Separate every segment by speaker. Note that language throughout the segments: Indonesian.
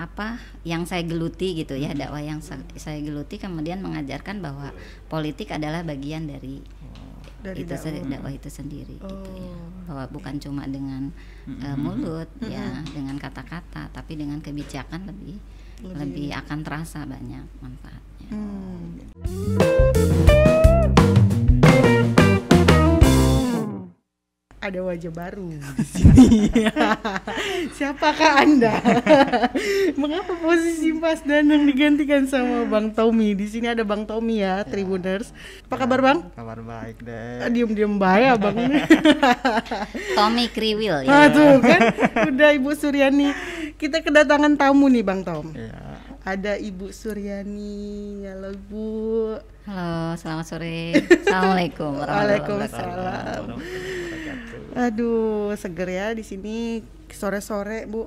Speaker 1: apa yang saya geluti gitu ya dakwah yang sa- saya geluti kemudian mengajarkan bahwa politik adalah bagian dari
Speaker 2: Dari
Speaker 1: itu
Speaker 2: dakwah.
Speaker 1: dakwah itu sendiri gitu ya
Speaker 2: Oh.
Speaker 1: bahwa bukan cuma dengan eh, mulut ya dengan kata-kata tapi dengan kebijakan lebih lebih, akan terasa banyak manfaatnya
Speaker 2: Hmm. Ada wajah baru di sini. Siapakah Anda? Mengapa posisi Mas Danang digantikan sama Bang Tommy? Di sini ada Bang Tommy ya, Tribuners. Apa kabar Bang?
Speaker 3: Kabar baik
Speaker 2: Ah,
Speaker 3: deh.
Speaker 2: Diem-diem baik Bang.
Speaker 1: Tommy Kriwil ya
Speaker 2: Ah, tuh kan, udah Ibu Suryani. Kita kedatangan tamu nih Bang Tom.
Speaker 3: Ya,
Speaker 2: Ada Ibu Suryani. Halo Bu.
Speaker 1: halo selamat sore assalamualaikum.
Speaker 2: Waalaikumsalam. Aduh, seger ya di sini sore-sore, Bu.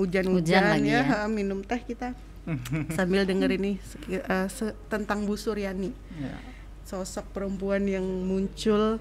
Speaker 1: Hujan
Speaker 2: Hujan-hujan
Speaker 1: lagi
Speaker 2: ya,
Speaker 1: ya.
Speaker 2: minum teh kita. Sambil denger ini se- tentang Bu Suryani.
Speaker 3: Ya.
Speaker 2: Sosok perempuan yang muncul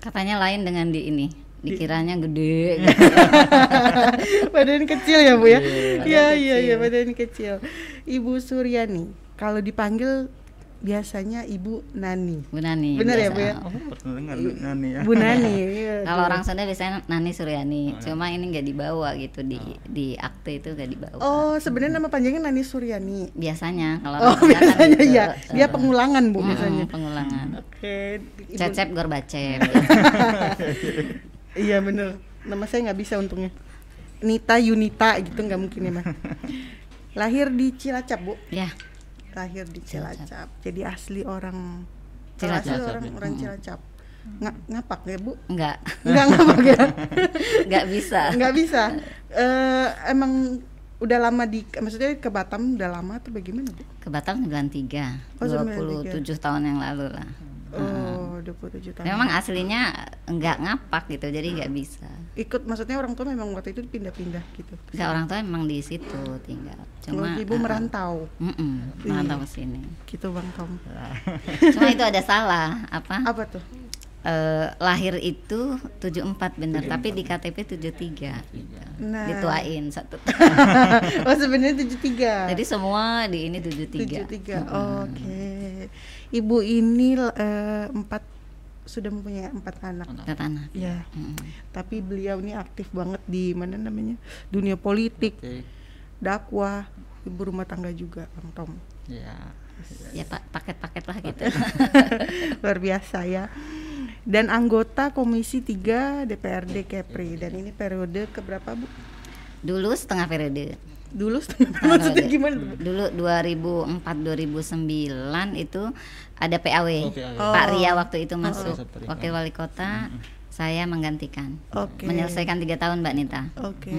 Speaker 1: katanya lain dengan di ini dikiranya gede
Speaker 2: badan kecil ya, Bu ya?
Speaker 3: Iya,
Speaker 2: Iya, iya, iya, badan kecil. Ibu Suryani, kalau dipanggil biasanya Ibu Nani.
Speaker 1: Bu Nani
Speaker 2: Bener ya. Bu ya?
Speaker 3: Oh, pernah dengar Nani ya.
Speaker 2: Bu Nani. iya,
Speaker 1: Kalau orang Sunda biasanya Nani Suryani, cuma ini nggak dibawa gitu di di akte itu nggak dibawa.
Speaker 2: Oh, sebenarnya nama panjangnya Nani Suryani.
Speaker 1: Biasanya kalau
Speaker 2: Oh,
Speaker 1: kan
Speaker 2: biasanya
Speaker 1: gitu.
Speaker 2: ya. Dia pengulangan, Bu,
Speaker 1: mm,
Speaker 2: biasanya.
Speaker 1: pengulangan.
Speaker 2: Oke. Ibu-
Speaker 1: Cecep Gorbacep.
Speaker 2: Iya bener. Nama saya nggak bisa untungnya. Nita Yunita gitu nggak mungkin ya mah Lahir di Cilacap bu.
Speaker 1: Ya,
Speaker 2: Lahir di
Speaker 1: Cilacap.
Speaker 2: Cilacap. Jadi asli orang
Speaker 1: Cilacap.
Speaker 2: asli orang orang Cilacap. Nga, ngapak ya bu?
Speaker 1: Enggak.
Speaker 2: nggak ngapak ya?
Speaker 1: Enggak bisa.
Speaker 2: nggak bisa. Eh, emang udah lama di maksudnya ke Batam udah lama atau bagaimana bu?
Speaker 1: Ke Batam 93,
Speaker 2: Oh, 93.
Speaker 1: 27 tahun yang lalu lah.
Speaker 2: Oh 27 tahun
Speaker 1: Memang aslinya enggak ngapak gitu, jadi nggak bisa.
Speaker 2: ikut maksudnya orang tua memang waktu itu pindah-pindah gitu
Speaker 1: Enggak orang tua memang di situ tinggal.
Speaker 2: Cuma
Speaker 1: Cuma
Speaker 2: ibu
Speaker 1: eh,
Speaker 2: merantau
Speaker 1: mm-mm, merantau ke sini.
Speaker 2: gitu bang Tom
Speaker 1: Cuma itu ada salah apa?
Speaker 2: apa tuh
Speaker 1: eh, lahir itu 74 bener, tapi di KTP 73 gitu.
Speaker 2: Nah.
Speaker 1: Dituain satu.
Speaker 2: oh sebenarnya 73
Speaker 1: Jadi semua di ini 73.
Speaker 2: 73 oke ibu ini eh, empat sudah mempunyai empat anak
Speaker 1: Ke tanah.
Speaker 2: ya
Speaker 1: Mm.
Speaker 2: tapi beliau ini aktif banget di mana namanya dunia politik
Speaker 3: Oke.
Speaker 2: dakwah ibu rumah tangga juga bang Tom
Speaker 3: Ya.
Speaker 1: Ya pak paket-paket lah gitu.
Speaker 2: luar biasa ya dan anggota komisi 3 DPRD Kepri dan ini periode keberapa bu
Speaker 1: Dulu setengah periode.
Speaker 2: Dulu maksudnya
Speaker 1: periode.
Speaker 2: gimana Bu?
Speaker 1: Dulu 2004 2009 itu ada PAW.
Speaker 3: Oh, PAW.
Speaker 1: Pak
Speaker 2: Oh.
Speaker 1: Ria waktu itu masuk
Speaker 3: Seperti
Speaker 1: wakil wali kota. Saya menggantikan.
Speaker 2: oke
Speaker 1: Menyelesaikan tiga tahun Mbak Nita.
Speaker 2: Oke.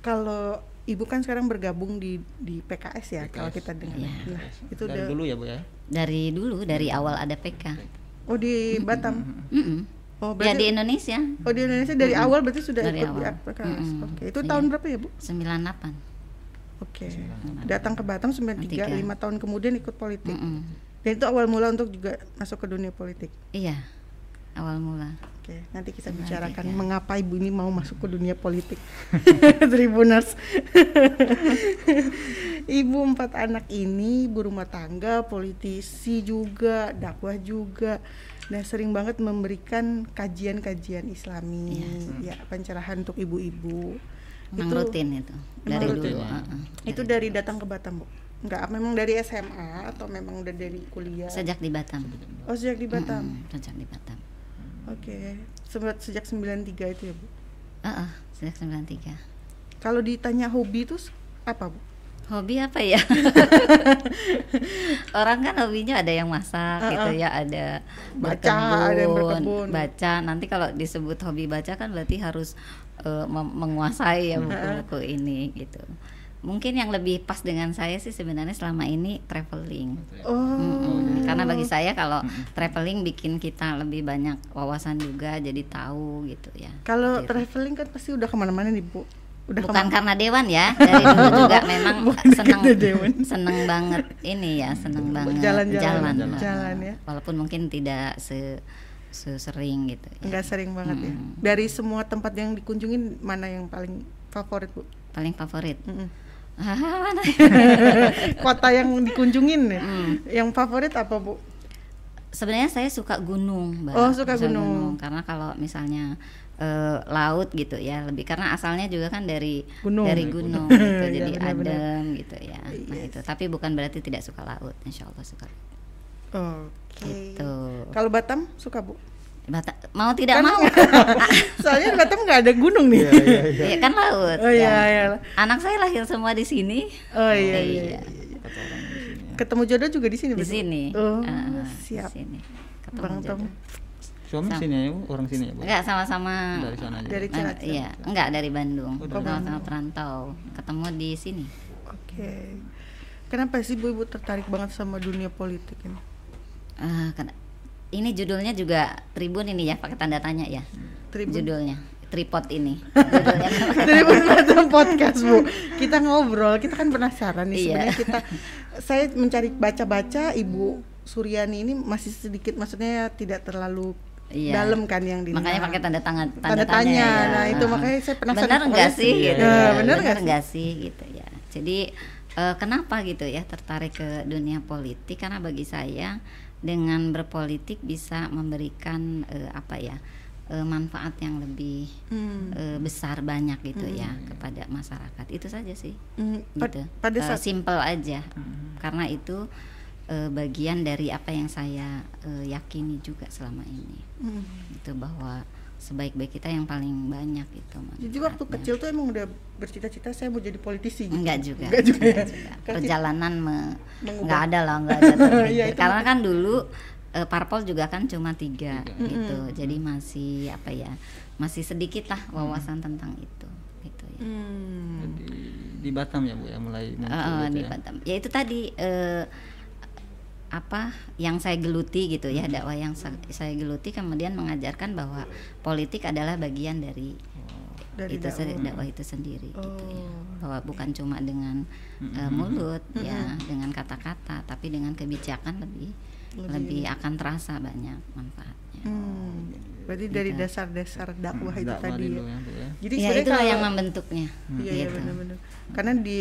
Speaker 2: Kalau ibu kan sekarang bergabung di di PKS ya kalau kita dengar.
Speaker 1: Iya.
Speaker 2: Nah, itu
Speaker 3: Dari
Speaker 2: udah
Speaker 3: dulu ya, Bu ya.
Speaker 1: Dari dulu dari awal ada PK.
Speaker 2: Oh di Batam.
Speaker 1: Mm-mm.
Speaker 2: Oh
Speaker 1: Ya
Speaker 2: berarti
Speaker 1: di Indonesia
Speaker 2: Oh di Indonesia dari awal berarti sudah
Speaker 1: Dari
Speaker 2: ikut di
Speaker 1: awal.
Speaker 2: PKS.
Speaker 1: Mm-mm.
Speaker 2: Oke. Itu
Speaker 1: Iya.
Speaker 2: tahun berapa ya, Bu?
Speaker 1: 98.
Speaker 2: Oke. Datang ke Batam 93,
Speaker 1: 93.
Speaker 2: 5 tahun kemudian ikut politik.
Speaker 1: Mm-mm.
Speaker 2: Dan itu awal mula untuk juga masuk ke dunia politik.
Speaker 1: Iya. Awal mula.
Speaker 2: Oke, nanti kita
Speaker 1: Menarik,
Speaker 2: bicarakan
Speaker 1: ya.
Speaker 2: mengapa ibu ini mau masuk ke dunia politik. Tribuners. ibu empat anak ini ibu rumah tangga, politisi juga, dakwah juga. Dan sering banget memberikan kajian-kajian Islami, ya pencerahan untuk ibu-ibu.
Speaker 1: Memang
Speaker 2: Itu-
Speaker 1: rutin itu. Dari
Speaker 3: rutin
Speaker 1: dulu.
Speaker 3: ya?
Speaker 2: Itu dari datang ke Batam, Bu. Enggak, memang dari SMA atau memang udah dari kuliah?
Speaker 1: Sejak di Batam.
Speaker 2: Oh, sejak di Batam.
Speaker 1: Mm-mm, Sejak di Batam.
Speaker 2: Oke. Sejak sejak 93 itu ya, Bu.
Speaker 1: Heeh, sejak 93.
Speaker 2: Kalau ditanya hobi itu apa, Bu?
Speaker 1: Hobi apa ya? Orang kan hobinya ada yang masak gitu ya, ada
Speaker 2: Baca, ada yang berkebun.
Speaker 1: berkebun, baca. Nanti kalau disebut hobi baca kan berarti harus mem- menguasai ya buku-buku ini gitu. Mungkin yang lebih pas dengan saya sih sebenarnya selama ini traveling.
Speaker 2: Oh.
Speaker 1: Mm-mm. Karena bagi saya kalau traveling bikin kita lebih banyak wawasan juga, jadi tahu gitu ya.
Speaker 2: Kalau
Speaker 1: Gitu.
Speaker 2: traveling kan pasti udah ke mana-mana nih, Bu. Udah
Speaker 1: Bukan
Speaker 2: kemana-
Speaker 1: karena Dewan ya, dari dulu juga memang
Speaker 2: Bukan
Speaker 1: senang
Speaker 2: Dewan.
Speaker 1: seneng banget ini ya, seneng banget
Speaker 2: Jalan-jalan,
Speaker 1: jalan,
Speaker 2: jalan ya.
Speaker 1: Walaupun mungkin tidak se sering gitu ya.
Speaker 2: Enggak sering banget ya.
Speaker 1: Mm.
Speaker 2: Dari semua tempat yang dikunjungin mana yang paling favorit, Bu?
Speaker 1: paling favorit.
Speaker 2: Mm-mm.
Speaker 1: mana?
Speaker 2: Kota yang dikunjungin ya.
Speaker 1: Hmm.
Speaker 2: Yang favorit apa, Bu?
Speaker 1: Sebenarnya saya suka gunung, Mbak.
Speaker 2: Oh, suka gunung.
Speaker 1: Karena kalau misalnya eh, laut gitu ya, lebih karena asalnya juga kan dari
Speaker 2: Gunung.
Speaker 1: dari gunung gitu,
Speaker 2: Iya,
Speaker 1: jadi
Speaker 2: benar-benar.
Speaker 1: adem gitu ya. Nah,
Speaker 2: Yes.
Speaker 1: itu. Tapi bukan berarti tidak suka laut, insya Allah suka.
Speaker 2: Oke.
Speaker 1: Gitu.
Speaker 2: Kalau Batam suka, Bu?
Speaker 1: Bata- mau tidak
Speaker 2: Kan-
Speaker 1: mau,
Speaker 2: Soalnya di Batam nggak ada gunung nih.
Speaker 3: Iya, iya, iya.
Speaker 1: ya kan laut.
Speaker 2: Oh iya,
Speaker 1: ya.
Speaker 2: iya.
Speaker 1: Anak saya lahir semua di sini.
Speaker 2: Oh iya, iya.
Speaker 1: Iya.
Speaker 3: Kata
Speaker 2: Ketemu jodoh juga di sini,
Speaker 1: Di sini.
Speaker 2: Oh,
Speaker 1: Ah,
Speaker 2: siap.
Speaker 1: Di sini. Ketemu
Speaker 2: Bang Tom.
Speaker 1: jodoh.
Speaker 3: Suami
Speaker 1: Sama.
Speaker 3: sini ya, Bu? Orang sini ya, Bu?
Speaker 1: Enggak sama-sama
Speaker 3: Dari sana aja.
Speaker 2: Dari
Speaker 1: Nah,
Speaker 2: Cilacap.
Speaker 1: iya, enggak dari Bandung.
Speaker 3: Oh,
Speaker 1: Sama-sama perantau. Ketemu di sini.
Speaker 2: Oke. Kenapa sih Bu Ibu tertarik banget sama dunia politik ini?
Speaker 1: Ken- ini judulnya juga Tribun ini ya, pakai tanda tanya ya.
Speaker 2: Tribun.
Speaker 1: Judulnya tripod ini.
Speaker 2: Tribun Batam Podcast Bu. Kita ngobrol, kita kan penasaran nih
Speaker 1: Iya.
Speaker 2: sebenarnya kita saya mencari baca-baca Ibu Suryani ini masih sedikit maksudnya tidak terlalu
Speaker 1: Iya.
Speaker 2: dalam kan yang di
Speaker 1: Makanya pakai tanda tangan
Speaker 2: Tanda tanya.
Speaker 1: ya.
Speaker 2: Nah, itu makanya saya penasaran
Speaker 1: Benar enggak sih
Speaker 2: sih.
Speaker 1: gitu ya?
Speaker 2: benar nggak sih?
Speaker 1: nggak sih gitu ya. Jadi eh, kenapa gitu ya tertarik ke dunia politik karena bagi saya dengan berpolitik bisa memberikan eh, apa ya? Eh, manfaat yang lebih
Speaker 2: Hmm.
Speaker 1: eh, besar banyak gitu ya kepada masyarakat. Itu saja sih.
Speaker 2: Hmm,
Speaker 1: gitu.
Speaker 2: pada
Speaker 1: Eh,
Speaker 2: saat
Speaker 1: simple aja. Karena itu eh, bagian dari apa yang saya eh, yakini juga selama ini.
Speaker 2: Hmm.
Speaker 1: Itu bahwa sebaik-baik kita yang paling banyak itu
Speaker 2: Jadi waktu kecil tuh emang udah bercita-cita saya mau jadi politisi. gitu.
Speaker 1: enggak juga
Speaker 2: Enggak juga. ya?
Speaker 1: enggak juga. Perjalanan me- enggak ada lah enggak ada
Speaker 2: itu
Speaker 1: karena kan dulu eh, parpol juga kan cuma tiga,
Speaker 3: Tiga.
Speaker 1: gitu jadi masih apa ya masih sedikit lah wawasan tentang itu gitu ya
Speaker 2: Hmm.
Speaker 3: Jadi di Batam ya, Bu ya, mulai muncul
Speaker 1: Eh,
Speaker 3: gitu
Speaker 1: di
Speaker 3: ya.
Speaker 1: Batam. Ya itu tadi eh, apa yang saya geluti gitu ya dakwah yang sa- saya geluti kemudian mengajarkan bahwa politik adalah bagian dari
Speaker 2: Dari
Speaker 1: itu
Speaker 2: dakwah.
Speaker 1: dakwah itu sendiri gitu ya
Speaker 2: Oh.
Speaker 1: bahwa bukan cuma dengan eh, mulut ya dengan kata-kata tapi dengan kebijakan lebih
Speaker 2: Lebih-
Speaker 1: lebih akan terasa banyak manfaatnya
Speaker 2: Hmm. Berarti dari
Speaker 1: Gitu.
Speaker 2: dasar-dasar dakwah itu
Speaker 3: Dakwah
Speaker 2: tadi ya.
Speaker 3: ya, ya.
Speaker 2: Jadi
Speaker 1: ya itulah
Speaker 2: kalau-
Speaker 1: yang membentuknya
Speaker 2: Iya iya
Speaker 1: gitu.
Speaker 2: benar-benar. Karena di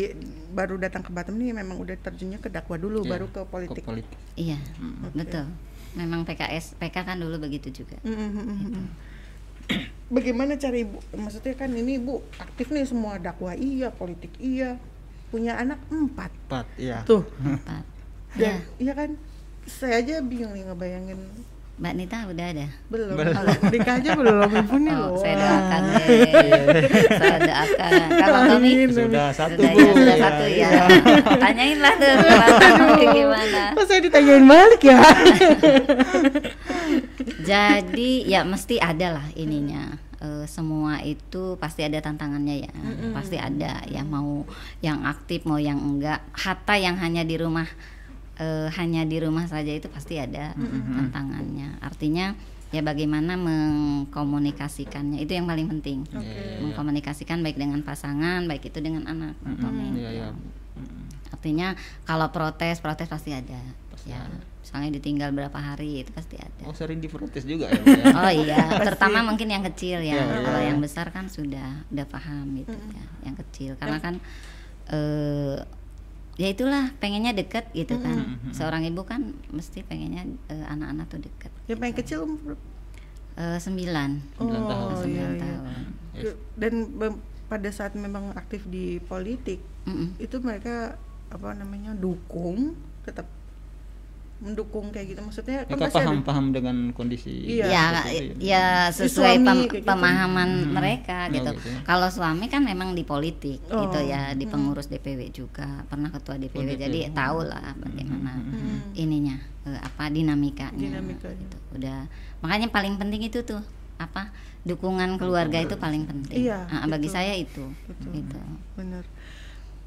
Speaker 2: baru datang ke Batam nih memang udah terjunnya ke dakwah dulu
Speaker 3: Iya,
Speaker 2: baru ke politik.
Speaker 3: Ke politik.
Speaker 1: iya
Speaker 2: Oke.
Speaker 1: betul memang PKS PK kan dulu begitu juga
Speaker 2: Mm, mm, mm, mm. Bagaimana cara ibu? Maksudnya kan ini ibu aktif nih semua dakwah iya, politik iya, punya anak empat.
Speaker 3: Empat, iya.
Speaker 2: Tuh,
Speaker 1: Empat.
Speaker 2: dan
Speaker 1: Ya,
Speaker 2: iya kan? Saya aja bingung nih ngebayangin
Speaker 1: Mbak Nita udah ada.
Speaker 2: belum.
Speaker 3: Belum.
Speaker 2: Nikah aja belum ibu nih
Speaker 1: Oh,
Speaker 2: loh.
Speaker 1: saya doakan deh. saya doakan. Kalau Tommy.
Speaker 3: Sudah satu,
Speaker 1: sudah,
Speaker 3: Bu.
Speaker 1: ya, sudah
Speaker 3: Iya,
Speaker 1: satu ya.
Speaker 3: iya.
Speaker 1: Tanyain lah tuh gimana, gimana.
Speaker 2: Kok saya ditanyain balik ya?
Speaker 1: Jadi ya mesti ada lah ininya. Eh, semua itu pasti ada tantangannya ya. Pasti ada ya mau yang aktif mau yang enggak. Hatta yang hanya di rumah eh, hanya di rumah saja itu pasti ada tantangannya. Artinya ya bagaimana mengkomunikasikannya itu yang paling penting.
Speaker 3: Iya, iya, iya.
Speaker 1: Mengkomunikasikan baik dengan pasangan, baik itu dengan anak. Tommy.
Speaker 3: Iya, iya, Bu. Mm.
Speaker 1: Artinya kalau protes, protes pasti ada.
Speaker 3: Pasti
Speaker 1: ya,
Speaker 3: ada.
Speaker 1: misalnya ditinggal berapa hari itu pasti ada.
Speaker 3: Oh, sering diprotes juga ya, ya.
Speaker 1: Oh iya, terutama mungkin yang kecil ya.
Speaker 3: Iya,
Speaker 1: Kalau
Speaker 3: iya.
Speaker 1: yang besar kan sudah udah paham gitu ya. Yang kecil karena kan eh ya itulah pengennya deket gitu kan. Seorang ibu kan mesti pengennya eh, anak-anak tuh deket.
Speaker 2: Yang paling kecil umur
Speaker 1: Eh, sembilan,
Speaker 3: Sembilan tahun.
Speaker 2: Oh,
Speaker 1: sembilan
Speaker 2: iya, iya.
Speaker 1: tahun.
Speaker 3: Yes.
Speaker 2: Dan pada saat memang aktif di politik,
Speaker 1: Mm-mm.
Speaker 2: itu mereka apa namanya dukung tetap mendukung kayak gitu maksudnya kan
Speaker 3: Mereka
Speaker 2: pasti ada-
Speaker 3: paham-paham dengan kondisi.
Speaker 2: Iya.
Speaker 1: ya,
Speaker 3: itu.
Speaker 1: ya
Speaker 2: Si
Speaker 1: sesuai
Speaker 2: suami
Speaker 1: pem-
Speaker 2: gitu.
Speaker 1: pemahaman
Speaker 3: Hmm.
Speaker 1: mereka
Speaker 3: Oh,
Speaker 1: gitu.
Speaker 3: gitu ya.
Speaker 1: Kalau suami kan memang di politik
Speaker 2: Oh,
Speaker 1: gitu ya, di
Speaker 2: hmm.
Speaker 1: pengurus DPW juga, pernah ketua DPW,
Speaker 3: Oh, gitu.
Speaker 1: jadi tahu lah bagaimana
Speaker 2: Hmm.
Speaker 1: ininya eh, apa dinamikanya.
Speaker 2: Dinamikanya.
Speaker 1: Gitu. Udah makanya paling penting itu tuh apa dukungan keluarga itu paling penting.
Speaker 2: Iya,
Speaker 1: Ah, bagi
Speaker 2: betul.
Speaker 1: saya itu.
Speaker 2: Betul.
Speaker 1: Gitu.
Speaker 2: bener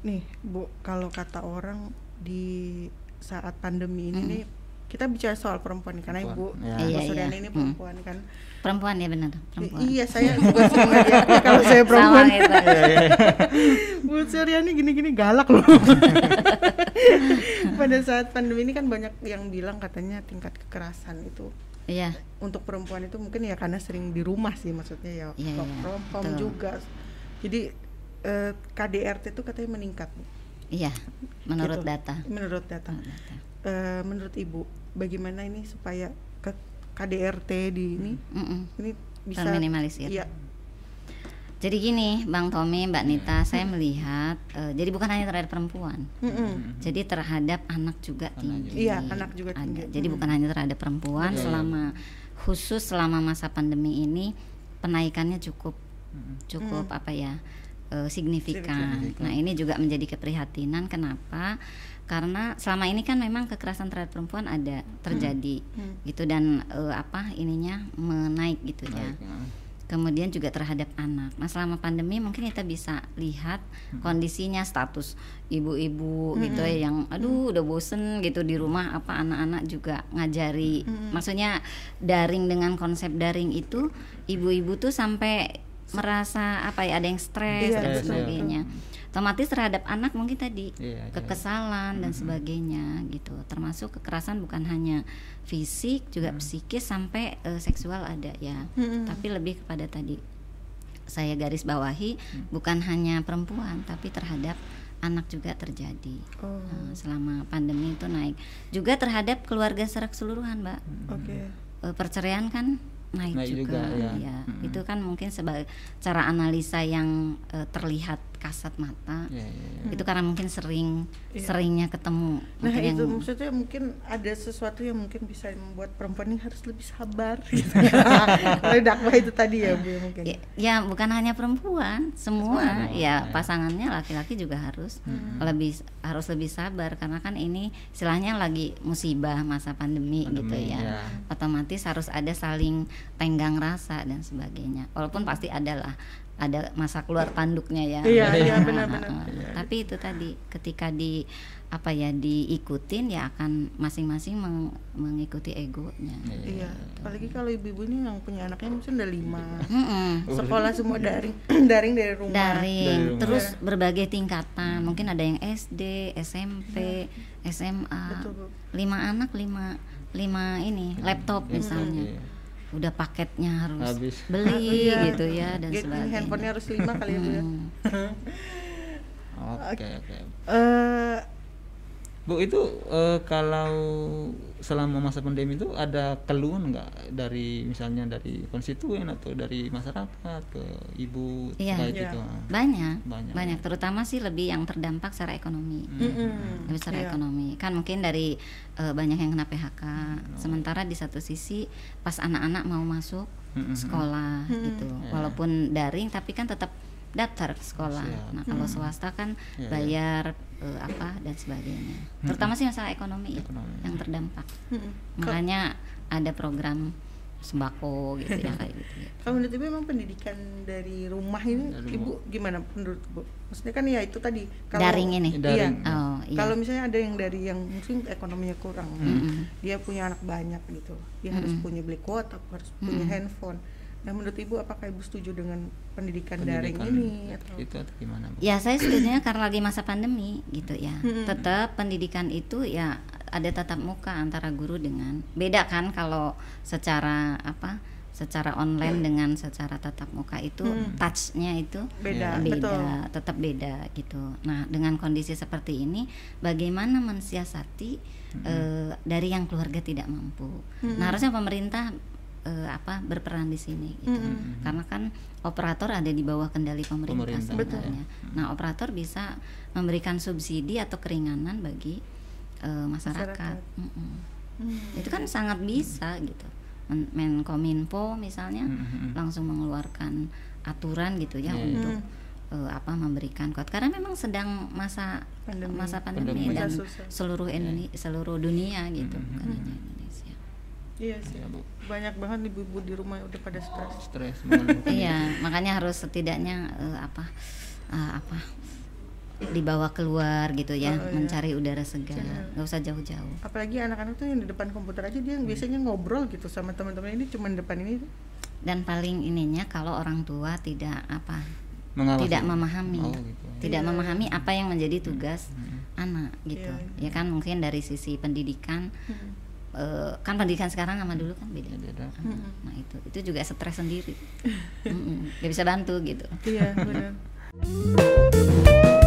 Speaker 2: nih bu kalau kata orang di saat pandemi ini
Speaker 1: Mm.
Speaker 2: nih kita bicara soal perempuan karena ibu
Speaker 3: Perempuan, ya.
Speaker 2: ibu
Speaker 1: Iya,
Speaker 2: Suryani
Speaker 1: iya.
Speaker 2: ini
Speaker 1: Hmm.
Speaker 2: perempuan kan
Speaker 1: Perempuan ya benar,
Speaker 2: I-
Speaker 1: perempuan.
Speaker 2: iya saya ngeliat kalau saya perempuan
Speaker 1: gitu.
Speaker 2: Bu Suryani gini-gini galak loh. Pada saat pandemi ini kan banyak yang bilang katanya tingkat kekerasan itu
Speaker 1: Iya.
Speaker 2: untuk perempuan itu mungkin ya karena sering di rumah sih maksudnya ya
Speaker 1: Iya, iya,
Speaker 2: juga. Jadi eh, KDRT itu katanya meningkat Bu.
Speaker 1: Iya, menurut
Speaker 2: Gitu.
Speaker 1: data.
Speaker 2: menurut data
Speaker 1: Menurut data.
Speaker 2: Eh, menurut ibu bagaimana ini supaya ke KDRT di ini
Speaker 1: Mm-mm.
Speaker 2: ini bisa
Speaker 1: Terminimalisir.
Speaker 2: iya
Speaker 1: Jadi gini, Bang Tommy, Mbak Nita, saya melihat eh, jadi bukan hanya terhadap perempuan.
Speaker 2: Mm-mm.
Speaker 1: Jadi terhadap anak juga
Speaker 3: Anak
Speaker 1: tinggi.
Speaker 2: juga. Iya, anak juga
Speaker 1: Ada.
Speaker 2: tinggi.
Speaker 1: Jadi
Speaker 2: Mm.
Speaker 1: bukan hanya terhadap perempuan
Speaker 3: Iya.
Speaker 1: selama khusus selama masa pandemi ini penaikannya cukup cukup apa ya eh, signifikan.
Speaker 3: Signifikan.
Speaker 1: Nah ini juga menjadi keprihatinan. Kenapa? Karena selama ini kan memang kekerasan terhadap perempuan ada terjadi
Speaker 2: Hmm.
Speaker 1: gitu dan eh, apa ininya menaik gitu ya.
Speaker 3: Ya.
Speaker 1: Kemudian juga terhadap anak. Nah selama pandemi mungkin kita bisa lihat kondisinya status ibu-ibu gitu ya yang aduh udah bosen gitu di rumah apa anak-anak juga ngajari. Maksudnya daring dengan konsep daring itu ibu-ibu tuh sampai merasa apa ya ada yang stres
Speaker 2: Iya,
Speaker 1: dan
Speaker 3: betul.
Speaker 1: sebagainya. Otomatis terhadap anak mungkin tadi
Speaker 3: Iya, iya.
Speaker 1: kekesalan dan sebagainya gitu. Termasuk kekerasan bukan hanya fisik juga psikis sampai eh, seksual ada ya.
Speaker 2: Mm-mm.
Speaker 1: Tapi lebih kepada tadi saya garis bawahi bukan hanya perempuan tapi terhadap anak juga terjadi.
Speaker 2: oh
Speaker 1: Nah, selama pandemi itu naik. Juga terhadap keluarga secara keseluruhan, Mbak.
Speaker 2: oke
Speaker 1: Eh, perceraian kan naik,
Speaker 3: Naik
Speaker 1: juga,
Speaker 3: juga, ya.
Speaker 1: ya.
Speaker 3: Mm-mm.
Speaker 1: Itu kan mungkin sebagai cara analisa yang eh, terlihat kasat mata.
Speaker 3: Iya, iya, iya.
Speaker 1: Itu karena mungkin sering
Speaker 2: Iya.
Speaker 1: seringnya ketemu.
Speaker 2: nah
Speaker 1: Mungkin
Speaker 2: itu
Speaker 1: yang-
Speaker 2: maksudnya mungkin ada sesuatu yang mungkin bisa membuat perempuan ini harus lebih sabar gitu. Oleh dakwah itu tadi ya bu ya, mungkin
Speaker 1: Ya, ya bukan hanya perempuan, semua
Speaker 3: Semua,
Speaker 1: ya
Speaker 3: ya.
Speaker 1: pasangannya laki-laki juga harus lebih harus lebih sabar karena kan ini istilahnya lagi musibah masa pandemi, gitu
Speaker 3: Pandemi,
Speaker 1: ya.
Speaker 3: ya.
Speaker 1: Otomatis harus ada saling tenggang rasa dan sebagainya. Walaupun pasti adalah ada masa keluar tanduknya ya.
Speaker 2: Iya,
Speaker 3: iya,
Speaker 1: Nah,
Speaker 2: benar-benar.
Speaker 1: nah,
Speaker 3: Iya.
Speaker 1: Tapi itu tadi ketika di apa ya diikutin ya akan masing-masing meng- mengikuti egonya.
Speaker 2: iya apalagi kalau ibu-ibu ini yang punya anaknya mungkin udah lima
Speaker 1: Mm-mm.
Speaker 2: sekolah semua daring daring dari rumah
Speaker 1: daring
Speaker 3: Dari rumah.
Speaker 1: terus
Speaker 2: Iya.
Speaker 1: berbagai tingkatan mungkin ada yang SD SMP SMA
Speaker 2: Iya. Betul,
Speaker 1: lima anak lima lima ini laptop
Speaker 3: Iya,
Speaker 1: misalnya
Speaker 3: iya.
Speaker 1: Udah paketnya harus
Speaker 3: Habis.
Speaker 1: beli
Speaker 2: Iya.
Speaker 1: gitu ya dan
Speaker 2: Dia-
Speaker 1: sebagainya
Speaker 2: handphonenya harus lima kali ya ya
Speaker 1: Hmm.
Speaker 3: Oke, oke. Bu itu eh, kalau selama masa pandemi itu ada keluhan nggak dari misalnya dari konstituen atau dari masyarakat ke ibu
Speaker 1: Iya.
Speaker 3: terkait
Speaker 2: Iya.
Speaker 3: itu?
Speaker 1: banyak
Speaker 3: Banyak,
Speaker 1: banyak
Speaker 3: ya.
Speaker 1: terutama sih lebih yang terdampak secara ekonomi
Speaker 2: mm-mm.
Speaker 1: Lebih secara
Speaker 2: Iya.
Speaker 1: ekonomi kan mungkin dari eh, banyak yang kena PHK sementara di satu sisi pas anak-anak mau masuk
Speaker 3: Mm-mm.
Speaker 1: sekolah
Speaker 2: Mm-mm.
Speaker 1: gitu
Speaker 3: Ya.
Speaker 1: walaupun daring tapi kan tetap daftar ke sekolah
Speaker 3: Siap.
Speaker 1: nah kalau swasta kan
Speaker 3: Ya, ya.
Speaker 1: bayar eh, apa dan sebagainya terutama sih masalah ekonomi, ya,
Speaker 3: Ekonomi.
Speaker 1: yang terdampak
Speaker 2: Mm-mm.
Speaker 1: makanya ada program sembako gitu ya kayak gitu ya.
Speaker 2: Kalau menurut ibu memang pendidikan dari rumah ini
Speaker 3: Dari
Speaker 2: ibu gimana menurut bu? Maksudnya kan ya itu tadi kalau
Speaker 1: Daring ini?
Speaker 3: Daring.
Speaker 2: Iya.
Speaker 1: oh iya
Speaker 2: Kalau misalnya ada yang dari yang mungkin ekonominya kurang,
Speaker 1: Mm-mm.
Speaker 2: dia punya anak banyak gitu, dia harus
Speaker 1: Mm-mm.
Speaker 2: punya beli kuota, harus punya
Speaker 1: Mm-mm.
Speaker 2: handphone. Nah menurut ibu apakah ibu setuju dengan pendidikan, daring
Speaker 3: Pendidikan
Speaker 2: ini atau?
Speaker 3: itu atau gimana? Bu?
Speaker 1: Ya saya setuju karena lagi masa pandemi gitu ya.
Speaker 2: Mm-mm.
Speaker 1: Tetap pendidikan itu ya ada tatap muka antara guru dengan beda kan kalau secara apa? Secara online dengan secara tatap muka itu
Speaker 2: Mm.
Speaker 1: touchnya itu
Speaker 2: Beda,
Speaker 3: Ya.
Speaker 1: beda,
Speaker 2: betul.
Speaker 1: tetap beda gitu. Nah dengan kondisi seperti ini, bagaimana mensiasati eh, dari yang keluarga tidak mampu?
Speaker 2: Mm-mm.
Speaker 1: Nah harusnya pemerintah eh, apa berperan di sini gitu.
Speaker 2: Mm-mm.
Speaker 1: Karena kan operator ada di bawah kendali pemerintah,
Speaker 3: Pemerintah,
Speaker 1: sebenarnya. Nah, operator bisa memberikan subsidi atau keringanan bagi eh, masyarakat.
Speaker 2: Masyarakat.
Speaker 1: Mm-mm.
Speaker 2: Hmm.
Speaker 1: Itu kan sangat bisa gitu. Men- Menkominfo misalnya
Speaker 3: Mm-mm.
Speaker 1: langsung mengeluarkan aturan gitu ya
Speaker 3: Iya, iya.
Speaker 1: untuk eh, apa memberikan kuat karena memang sedang masa
Speaker 2: Pandemi.
Speaker 1: masa pandemi,
Speaker 3: Pandemi.
Speaker 1: dan seluruh Indonesia seluruh dunia gitu
Speaker 3: Mm-mm.
Speaker 1: bukan hanya Indonesia.
Speaker 2: Iya sih.
Speaker 3: Ya, Bu.
Speaker 2: Banyak banget ibu-ibu di rumah udah pada stres.
Speaker 3: Stres.
Speaker 1: Iya, makanya harus setidaknya eh, apa eh, apa dibawa keluar gitu ya,
Speaker 2: Oh, iya.
Speaker 1: mencari udara segar,
Speaker 2: Segar.
Speaker 1: nggak usah jauh-jauh.
Speaker 2: Apalagi anak-anak tuh yang di depan komputer aja dia yang biasanya ngobrol gitu sama teman-teman ini cuma depan ini.
Speaker 1: Dan paling ininya kalau orang tua tidak apa,
Speaker 3: Mengawasi.
Speaker 1: tidak memahami,
Speaker 3: Oh, gitu.
Speaker 1: tidak
Speaker 2: Iya.
Speaker 1: memahami apa yang menjadi tugas
Speaker 3: Mm-mm.
Speaker 1: anak gitu.
Speaker 2: Iya,
Speaker 1: Ya kan mungkin dari sisi pendidikan,
Speaker 2: Hmm.
Speaker 1: Eh, kan pendidikan sekarang sama dulu kan beda.
Speaker 3: Beda.
Speaker 2: Mm-mm.
Speaker 1: Nah itu itu juga stres sendiri, Mm-mm, nggak bisa bantu gitu.
Speaker 2: Iya benar.